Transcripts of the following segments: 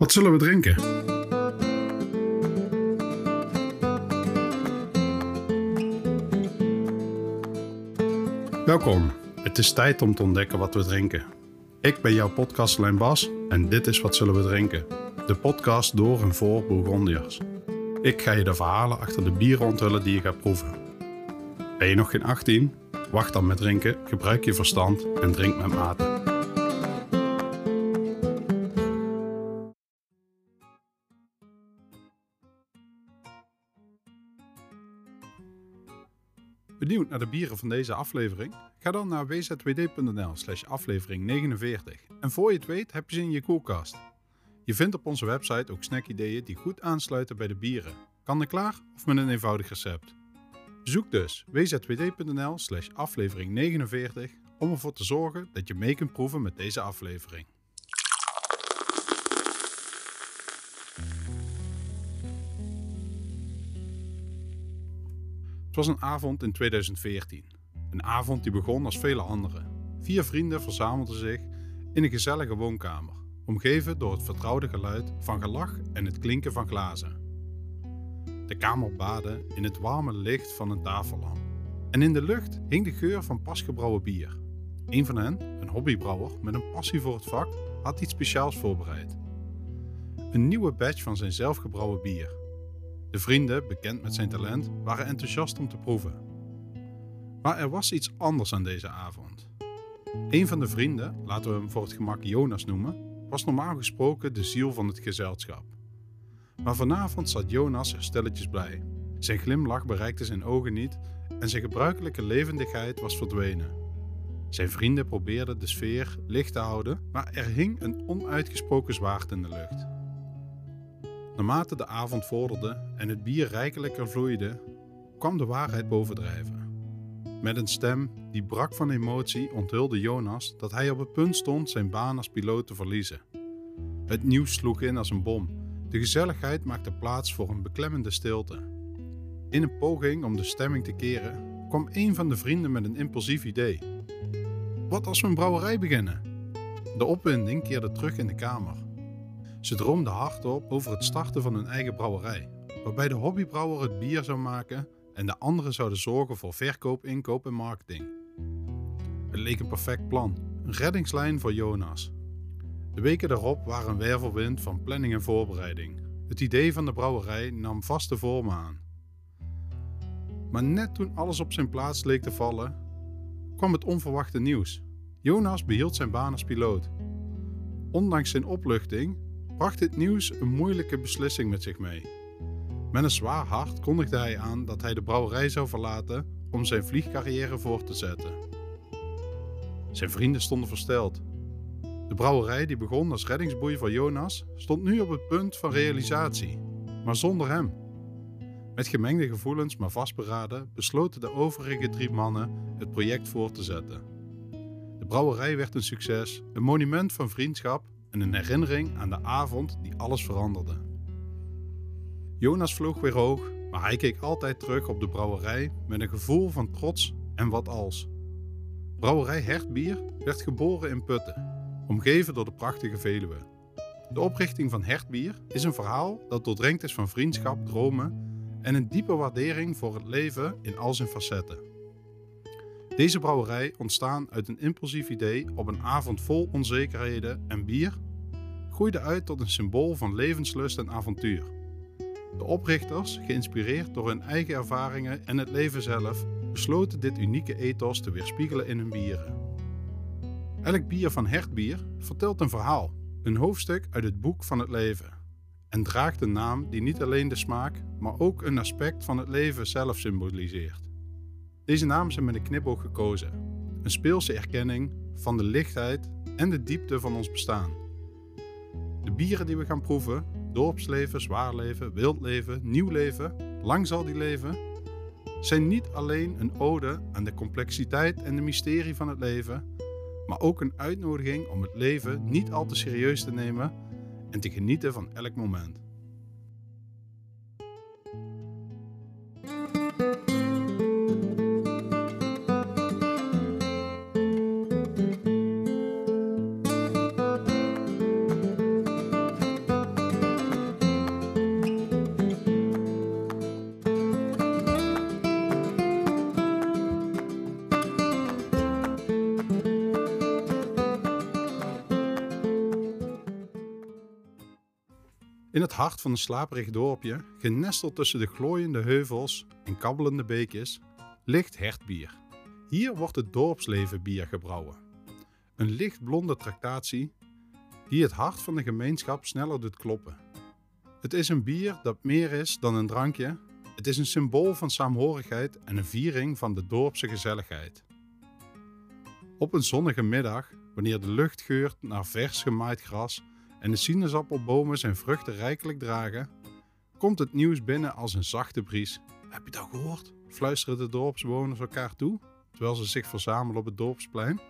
Wat zullen we drinken? Welkom. Het is tijd om te ontdekken wat we drinken. Ik ben jouw podcastlijn Bas en dit is Wat Zullen We Drinken? De podcast door en voor Bourgondiërs. Ik ga je de verhalen achter de bieren onthullen die je gaat proeven. Ben je nog geen 18? Wacht dan met drinken, gebruik je verstand en drink met mate. Naar de bieren van deze aflevering? Ga dan naar wzwd.nl slash aflevering 49 en voor je het weet heb je ze in je koelkast. Je vindt op onze website ook snackideeën die goed aansluiten bij de bieren. Kan er klaar of met een eenvoudig recept. Zoek dus wzwd.nl slash aflevering 49 om ervoor te zorgen dat je mee kunt proeven met deze aflevering. Het was een avond in 2014. Een avond die begon als vele andere. Vier vrienden verzamelden zich in een gezellige woonkamer, omgeven door het vertrouwde geluid van gelach en het klinken van glazen. De kamer baadde in het warme licht van een tafellamp. En in de lucht hing de geur van pasgebrouwen bier. Een van hen, een hobbybrouwer met een passie voor het vak, had iets speciaals voorbereid. Een nieuwe batch van zijn zelfgebrouwen bier. De vrienden, bekend met zijn talent, waren enthousiast om te proeven. Maar er was iets anders aan deze avond. Een van de vrienden, laten we hem voor het gemak Jonas noemen, was normaal gesproken de ziel van het gezelschap. Maar vanavond zat Jonas er stilletjes blij. Zijn glimlach bereikte zijn ogen niet en zijn gebruikelijke levendigheid was verdwenen. Zijn vrienden probeerden de sfeer licht te houden, maar er hing een onuitgesproken zwaard in de lucht. Naarmate de avond vorderde en het bier rijkelijker vloeide, kwam de waarheid bovendrijven. Met een stem die brak van emotie onthulde Jonas dat hij op het punt stond zijn baan als piloot te verliezen. Het nieuws sloeg in als een bom. De gezelligheid maakte plaats voor een beklemmende stilte. In een poging om de stemming te keren, kwam een van de vrienden met een impulsief idee. Wat als we een brouwerij beginnen? De opwinding keerde terug in de kamer. Ze droomde hardop over het starten van hun eigen brouwerij, waarbij de hobbybrouwer het bier zou maken en de anderen zouden zorgen voor verkoop, inkoop en marketing. Het leek een perfect plan, een reddingslijn voor Jonas. De weken daarop waren een wervelwind van planning en voorbereiding. Het idee van de brouwerij nam vaste vormen aan. Maar net toen alles op zijn plaats leek te vallen, kwam het onverwachte nieuws. Jonas behield zijn baan als piloot. Ondanks zijn opluchting bracht dit nieuws een moeilijke beslissing met zich mee. Met een zwaar hart kondigde hij aan dat hij de brouwerij zou verlaten om zijn vliegcarrière voor te zetten. Zijn vrienden stonden versteld. De brouwerij die begon als reddingsboei voor Jonas stond nu op het punt van realisatie, maar zonder hem. Met gemengde gevoelens maar vastberaden besloten de overige drie mannen het project voor te zetten. De brouwerij werd een succes, een monument van vriendschap en een herinnering aan de avond die alles veranderde. Jonas vloog weer hoog, maar hij keek altijd terug op de brouwerij met een gevoel van trots en wat als. Brouwerij Hertbier werd geboren in Putten, omgeven door de prachtige Veluwe. De oprichting van Hertbier is een verhaal dat doordrenkt is van vriendschap, dromen en een diepe waardering voor het leven in al zijn facetten. Deze brouwerij, ontstaan uit een impulsief idee op een avond vol onzekerheden en bier, groeide uit tot een symbool van levenslust en avontuur. De oprichters, geïnspireerd door hun eigen ervaringen en het leven zelf, besloten dit unieke ethos te weerspiegelen in hun bieren. Elk bier van Hertbier vertelt een verhaal, een hoofdstuk uit het boek van het leven, en draagt een naam die niet alleen de smaak, maar ook een aspect van het leven zelf symboliseert. Deze naam is met een knipoog gekozen, een speelse erkenning van de lichtheid en de diepte van ons bestaan. De bieren die we gaan proeven, dorpsleven, zwaarleven, wildleven, nieuw leven, lang zal die leven, zijn niet alleen een ode aan de complexiteit en de mysterie van het leven, maar ook een uitnodiging om het leven niet al te serieus te nemen en te genieten van elk moment. Hart van een slaperig dorpje, genesteld tussen de glooiende heuvels en kabbelende beekjes, ligt Hertbier. Hier wordt het dorpsleven bier gebrouwen. Een lichtblonde tractatie die het hart van de gemeenschap sneller doet kloppen. Het is een bier dat meer is dan een drankje. Het is een symbool van saamhorigheid en een viering van de dorpse gezelligheid. Op een zonnige middag, wanneer de lucht geurt naar vers gemaaid gras en de sinaasappelbomen zijn vruchten rijkelijk dragen, komt het nieuws binnen als een zachte bries. Heb je dat gehoord? fluisteren de dorpsbewoners elkaar toe, terwijl ze zich verzamelen op het dorpsplein.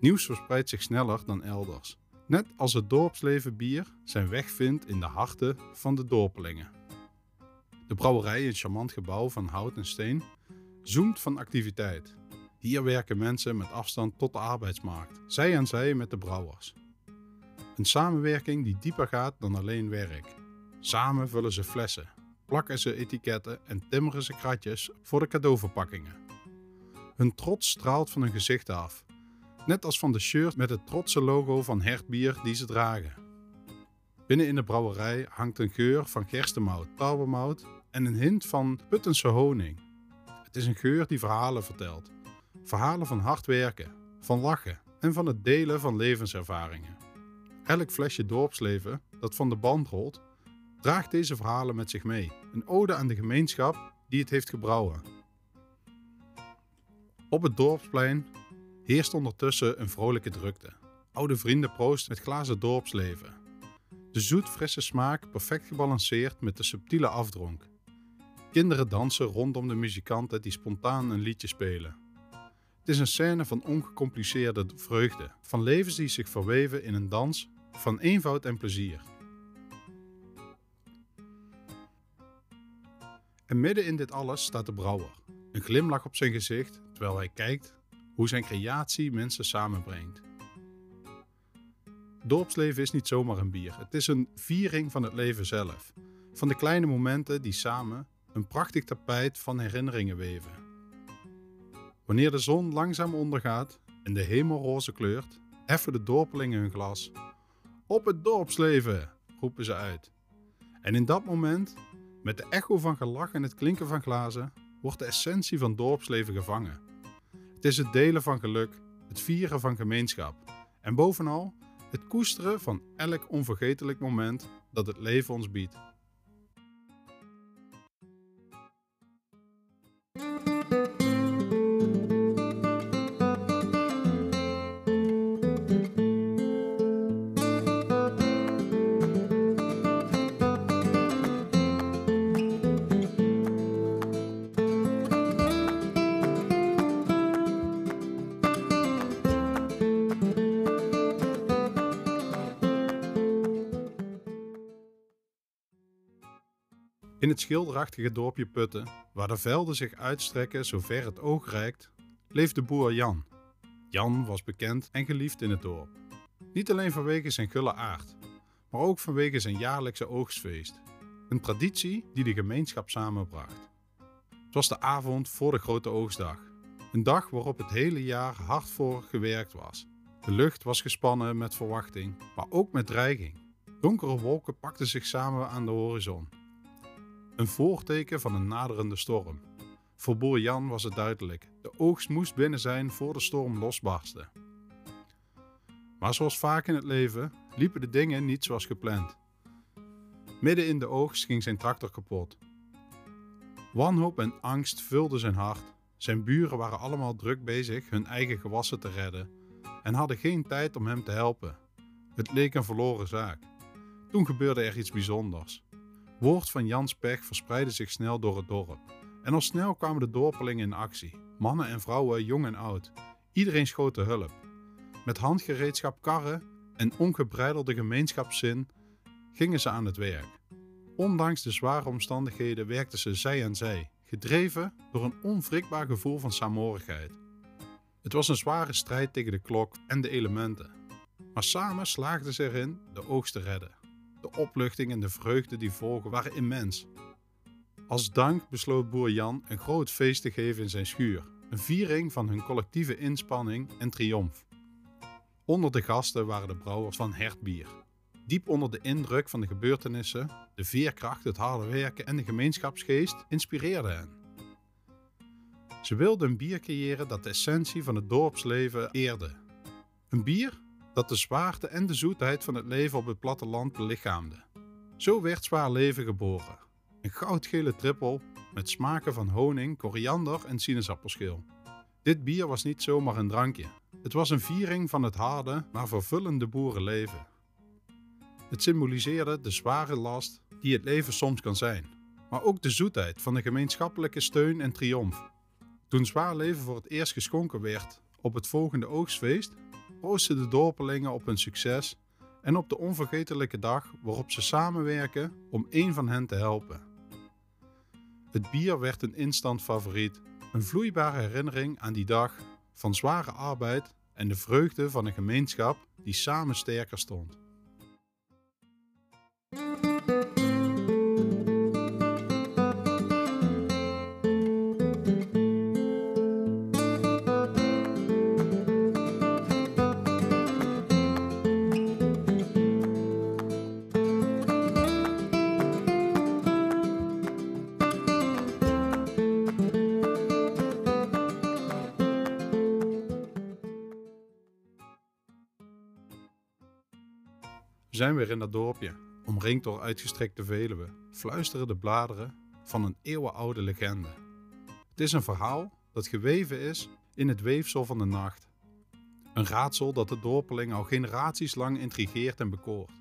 Nieuws verspreidt zich sneller dan elders. Net als het dorpsleven bier zijn weg vindt in de harten van de dorpelingen. De brouwerij, een charmant gebouw van hout en steen, zoemt van activiteit. Hier werken mensen met afstand tot de arbeidsmarkt, zij aan zij met de brouwers. Een samenwerking die dieper gaat dan alleen werk. Samen vullen ze flessen, plakken ze etiketten en timmeren ze kratjes voor de cadeauverpakkingen. Hun trots straalt van hun gezichten af, net als van de shirt met het trotse logo van Hertbier die ze dragen. Binnen in de brouwerij hangt een geur van gerstemout, tarwemout en een hint van Puttense honing. Het is een geur die verhalen vertelt. Verhalen van hard werken, van lachen en van het delen van levenservaringen. Elk flesje dorpsleven dat van de band rolt, draagt deze verhalen met zich mee. Een ode aan de gemeenschap die het heeft gebrouwen. Op het dorpsplein heerst ondertussen een vrolijke drukte. Oude vrienden proosten met glazen dorpsleven. De zoet frisse smaak perfect gebalanceerd met de subtiele afdronk. Kinderen dansen rondom de muzikanten die spontaan een liedje spelen. Het is een scène van ongecompliceerde vreugde, van levens die zich verweven in een dans van eenvoud en plezier. En midden in dit alles staat de brouwer, een glimlach op zijn gezicht terwijl hij kijkt hoe zijn creatie mensen samenbrengt. Dorpsleven is niet zomaar een bier, het is een viering van het leven zelf, van de kleine momenten die samen een prachtig tapijt van herinneringen weven. Wanneer de zon langzaam ondergaat en de hemel roze kleurt, heffen de dorpelingen hun glas. Op het dorpsleven, roepen ze uit. En in dat moment, met de echo van gelach en het klinken van glazen, wordt de essentie van dorpsleven gevangen. Het is het delen van geluk, het vieren van gemeenschap en bovenal het koesteren van elk onvergetelijk moment dat het leven ons biedt. Het schilderachtige dorpje Putten, waar de velden zich uitstrekken zover het oog reikt, leefde boer Jan. Jan was bekend en geliefd in het dorp. Niet alleen vanwege zijn gulle aard, maar ook vanwege zijn jaarlijkse oogstfeest. Een traditie die de gemeenschap samenbracht. Het was de avond voor de grote oogstdag. Een dag waarop het hele jaar hard voor gewerkt was. De lucht was gespannen met verwachting, maar ook met dreiging. Donkere wolken pakten zich samen aan de horizon. Een voorteken van een naderende storm. Voor boer Jan was het duidelijk: de oogst moest binnen zijn voor de storm losbarstte. Maar zoals vaak in het leven liepen de dingen niet zoals gepland. Midden in de oogst ging zijn tractor kapot. Wanhoop en angst vulden zijn hart. Zijn buren waren allemaal druk bezig hun eigen gewassen te redden en hadden geen tijd om hem te helpen. Het leek een verloren zaak. Toen gebeurde er iets bijzonders. Woord van Jans pech verspreidde zich snel door het dorp. En al snel kwamen de dorpelingen in actie. Mannen en vrouwen, jong en oud. Iedereen schoot de hulp. Met handgereedschap karren en ongebreidelde gemeenschapszin gingen ze aan het werk. Ondanks de zware omstandigheden werkten ze zij aan zij, gedreven door een onwrikbaar gevoel van saamhorigheid. Het was een zware strijd tegen de klok en de elementen. Maar samen slaagden ze erin de oogst te redden. De opluchting en de vreugde die volgen waren immens. Als dank besloot boer Jan een groot feest te geven in zijn schuur, een viering van hun collectieve inspanning en triomf. Onder de gasten waren de brouwers van Hertbier. diep onder de indruk van de gebeurtenissen, de veerkracht, het harde werken en de gemeenschapsgeest inspireerden hen. Ze wilden een bier creëren dat de essentie van het dorpsleven eerde. Een bier dat de zwaarte en de zoetheid van het leven op het platteland belichaamde. Zo werd Zwaar Leven geboren. Een goudgele trippel met smaken van honing, koriander en sinaasappelschil. Dit bier was niet zomaar een drankje. Het was een viering van het harde, maar vervullende boerenleven. Het symboliseerde de zware last die het leven soms kan zijn, maar ook de zoetheid van de gemeenschappelijke steun en triomf. Toen zwaar leven voor het eerst geschonken werd op het volgende oogstfeest, proosten de dorpelingen op hun succes en op de onvergetelijke dag waarop ze samenwerken om één van hen te helpen. Het bier werd een instant favoriet, een vloeibare herinnering aan die dag van zware arbeid en de vreugde van een gemeenschap die samen sterker stond. Zijn weer in dat dorpje, omringd door uitgestrekte Veluwe, fluisteren de bladeren van een eeuwenoude legende. Het is een verhaal dat geweven is in het weefsel van de nacht. Een raadsel dat de dorpeling al generaties lang intrigeert en bekoort.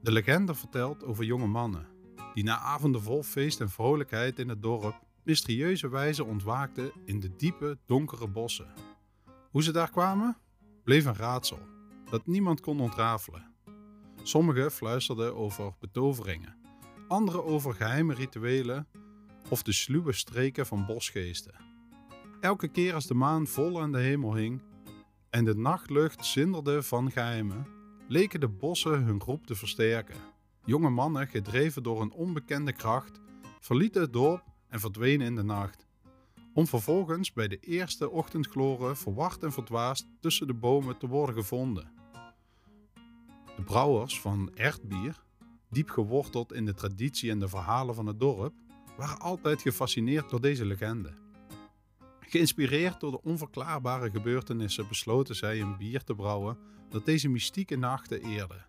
De legende vertelt over jonge mannen die na avonden vol feest en vrolijkheid in het dorp mysterieuze wijze ontwaakten in de diepe, donkere bossen. Hoe ze daar kwamen, bleef een raadsel dat niemand kon ontrafelen. Sommigen fluisterden over betoveringen, anderen over geheime rituelen of de sluwe streken van bosgeesten. Elke keer als de maan vol aan de hemel hing en de nachtlucht zinderde van geheimen, leken de bossen hun groep te versterken. Jonge mannen, gedreven door een onbekende kracht, verlieten het dorp en verdwenen in de nacht, om vervolgens bij de eerste ochtendgloren verward en verdwaasd tussen de bomen te worden gevonden. Brouwers van Ertbier, diep geworteld in de traditie en de verhalen van het dorp, waren altijd gefascineerd door deze legende. Geïnspireerd door de onverklaarbare gebeurtenissen besloten zij een bier te brouwen dat deze mystieke nachten eerde.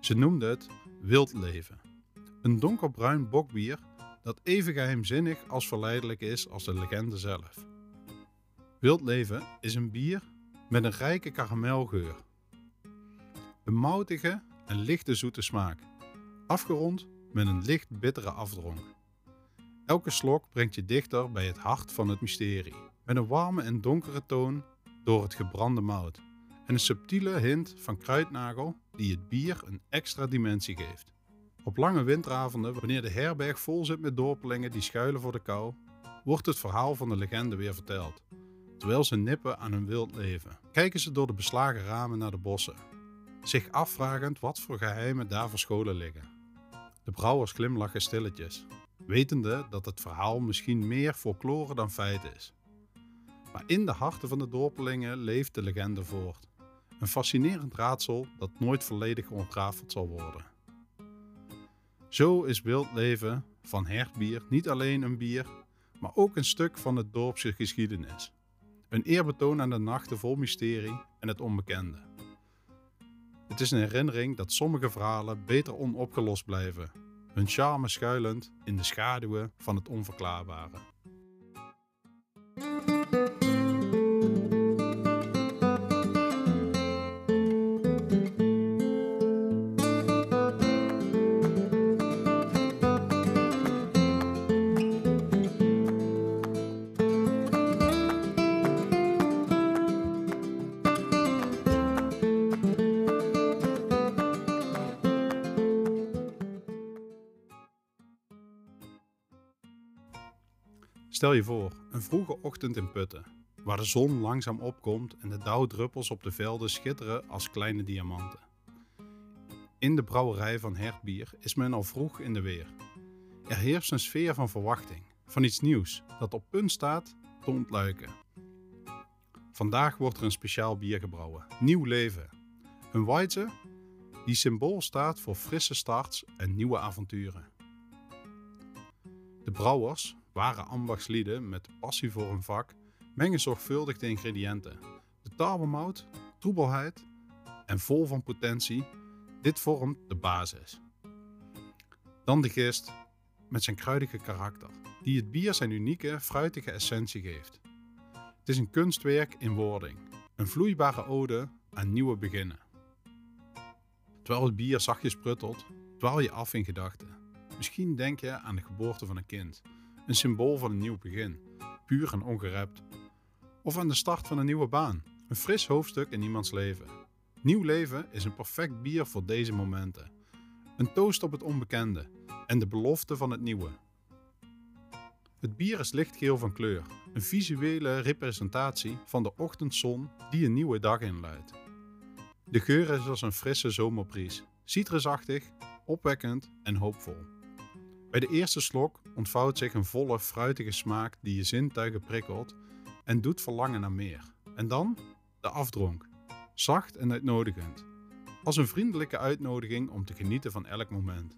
Ze noemden het Wildleven, een donkerbruin bokbier dat even geheimzinnig als verleidelijk is als de legende zelf. Wildleven is een bier met een rijke karamelgeur een moutige en lichte zoete smaak, afgerond met een licht bittere afdronk. Elke slok brengt je dichter bij het hart van het mysterie, met een warme en donkere toon door het gebrande mout en een subtiele hint van kruidnagel die het bier een extra dimensie geeft. Op lange winteravonden, wanneer de herberg vol zit met dorpelingen die schuilen voor de kou, wordt het verhaal van de legende weer verteld. Terwijl ze nippen aan hun wild leven, kijken ze door de beslagen ramen naar de bossen zich afvragend wat voor geheimen daar verscholen liggen. De brouwers glimlachen stilletjes, wetende dat het verhaal misschien meer folklore dan feit is. Maar in de harten van de dorpelingen leeft de legende voort. Een fascinerend raadsel dat nooit volledig ontrafeld zal worden. Zo is wildleven van hertbier niet alleen een bier, maar ook een stuk van het dorpse geschiedenis. Een eerbetoon aan de nachten vol mysterie en het onbekende. Het is een herinnering dat sommige verhalen beter onopgelost blijven, hun charme schuilend in de schaduwen van het onverklaarbare. Stel je voor, een vroege ochtend in Putten, waar de zon langzaam opkomt en de dauwdruppels op de velden schitteren als kleine diamanten. In de brouwerij van Hertbier is men al vroeg in de weer. Er heerst een sfeer van verwachting, van iets nieuws dat op punt staat te ontluiken. Vandaag wordt er een speciaal bier gebrouwen, Nieuw Leven. Een Weisse die symbool staat voor frisse starts en nieuwe avonturen. De brouwers, ware ambachtslieden met passie voor hun vak, mengen zorgvuldig de ingrediënten. De tarwemout, troebelheid en vol van potentie, dit vormt de basis. Dan de gist met zijn kruidige karakter, die het bier zijn unieke, fruitige essentie geeft. Het is een kunstwerk in wording, een vloeibare ode aan nieuwe beginnen. Terwijl het bier zachtjes pruttelt, dwaal je af in gedachten. Misschien denk je aan de geboorte van een kind, een symbool van een nieuw begin, puur en ongerept. Of aan de start van een nieuwe baan, een fris hoofdstuk in iemands leven. Nieuw leven is een perfect bier voor deze momenten. Een toast op het onbekende en de belofte van het nieuwe. Het bier is lichtgeel van kleur, een visuele representatie van de ochtendzon die een nieuwe dag inluidt. De geur is als een frisse zomerbries, citrusachtig, opwekkend en hoopvol. Bij de eerste slok ontvouwt zich een volle, fruitige smaak die je zintuigen prikkelt en doet verlangen naar meer. En dan de afdronk, zacht en uitnodigend, als een vriendelijke uitnodiging om te genieten van elk moment.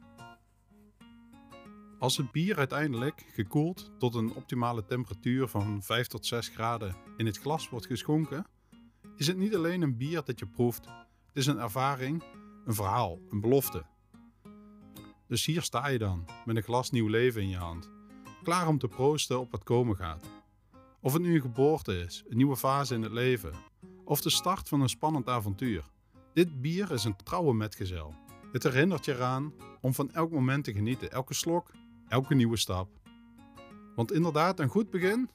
Als het bier uiteindelijk, gekoeld tot een optimale temperatuur van 5 tot 6 graden, in het glas wordt geschonken, is het niet alleen een bier dat je proeft, het is een ervaring, een verhaal, een belofte. Dus hier sta je dan, met een glas nieuw leven in je hand, klaar om te proosten op wat komen gaat. Of het nu een geboorte is, een nieuwe fase in het leven, of de start van een spannend avontuur. Dit bier is een trouwe metgezel. Het herinnert je eraan om van elk moment te genieten, elke slok, elke nieuwe stap. Want inderdaad, een goed begin,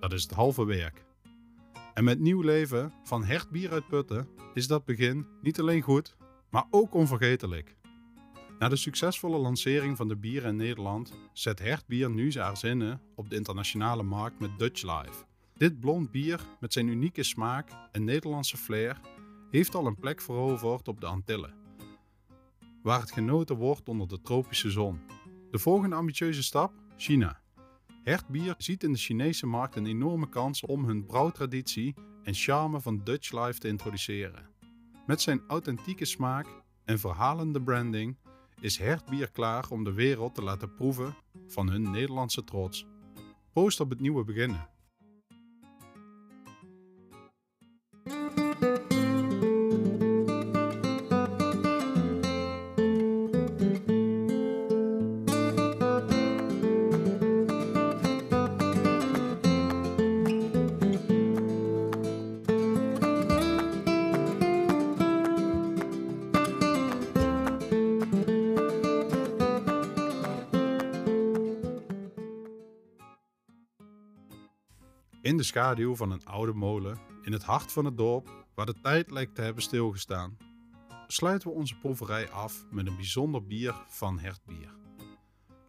dat is het halve werk. En met nieuw leven van hertbier uitputten is dat begin niet alleen goed, maar ook onvergetelijk. Na de succesvolle lancering van de bieren in Nederland zet Hertbier nu zijn zinnen op de internationale markt met Dutch Life. Dit blond bier met zijn unieke smaak en Nederlandse flair heeft al een plek veroverd op de Antillen, waar het genoten wordt onder de tropische zon. De volgende ambitieuze stap? China. Hertbier ziet in de Chinese markt een enorme kans om hun brouwtraditie en charme van Dutch Life te introduceren. Met zijn authentieke smaak en verhalende branding is Hertbier klaar om de wereld te laten proeven van hun Nederlandse trots. Proost op het nieuwe beginnen. In de schaduw van een oude molen, in het hart van het dorp, waar de tijd lijkt te hebben stilgestaan, sluiten we onze proeverij af met een bijzonder bier van Hertbier.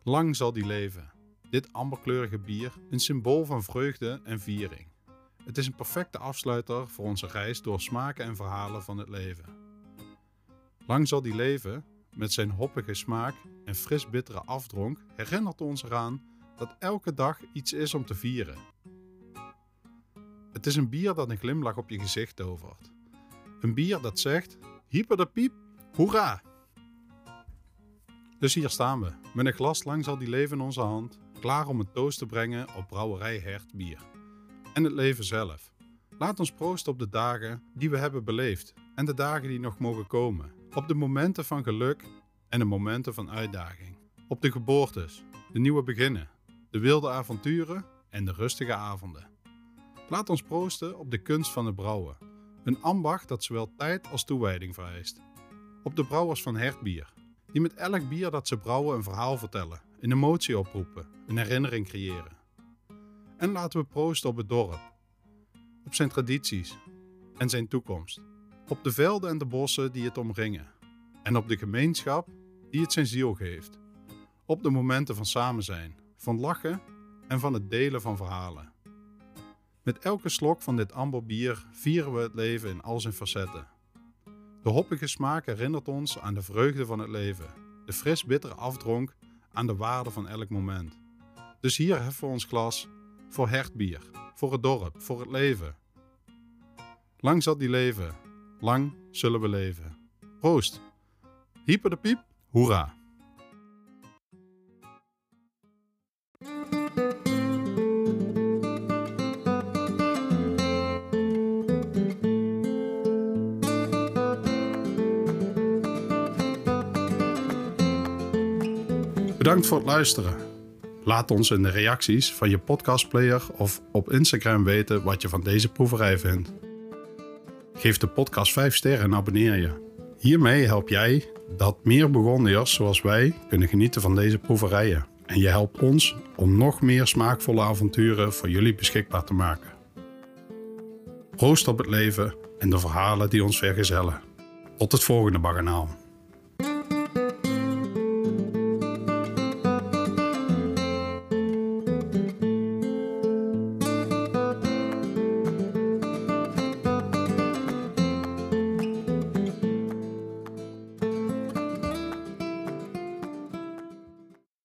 Lang zal die leven. Dit amberkleurige bier, een symbool van vreugde en viering. Het is een perfecte afsluiter voor onze reis door smaken en verhalen van het leven. Lang zal die leven, met zijn hoppige smaak en fris bittere afdronk, herinnert ons eraan dat elke dag iets is om te vieren het is een bier dat een glimlach op je gezicht tovert. Een bier dat zegt: hyper de piep, hoera! Dus hier staan we, met een glas lang zal die leven in onze hand, klaar om een toast te brengen op brouwerij Hert bier. En het leven zelf. Laat ons proosten op de dagen die we hebben beleefd en de dagen die nog mogen komen. Op de momenten van geluk en de momenten van uitdaging. Op de geboortes, de nieuwe beginnen, de wilde avonturen en de rustige avonden. Laat ons proosten op de kunst van het brouwen. Een ambacht dat zowel tijd als toewijding vereist. Op de brouwers van Hertbier, die met elk bier dat ze brouwen een verhaal vertellen, een emotie oproepen, een herinnering creëren. En laten we proosten op het dorp, op zijn tradities en zijn toekomst. Op de velden en de bossen die het omringen. En op de gemeenschap die het zijn ziel geeft. Op de momenten van samen zijn, van lachen en van het delen van verhalen. Met elke slok van dit amberbier vieren we het leven in al zijn facetten. De hoppige smaak herinnert ons aan de vreugde van het leven. De fris bittere afdronk aan de waarde van elk moment. Dus hier heffen we ons glas voor hertbier, voor het dorp, voor het leven. Lang zal die leven, lang zullen we leven. Proost Hyper de piep, hoera! Bedankt voor het luisteren. Laat ons in de reacties van je podcastplayer of op Instagram weten wat je van deze proeverij vindt. Geef de podcast 5 sterren en abonneer je. Hiermee help jij dat meer Burgondiërs zoals wij kunnen genieten van deze proeverijen. En je helpt ons om nog meer smaakvolle avonturen voor jullie beschikbaar te maken. Proost op het leven en de verhalen die ons vergezellen. Tot het volgende baganaal.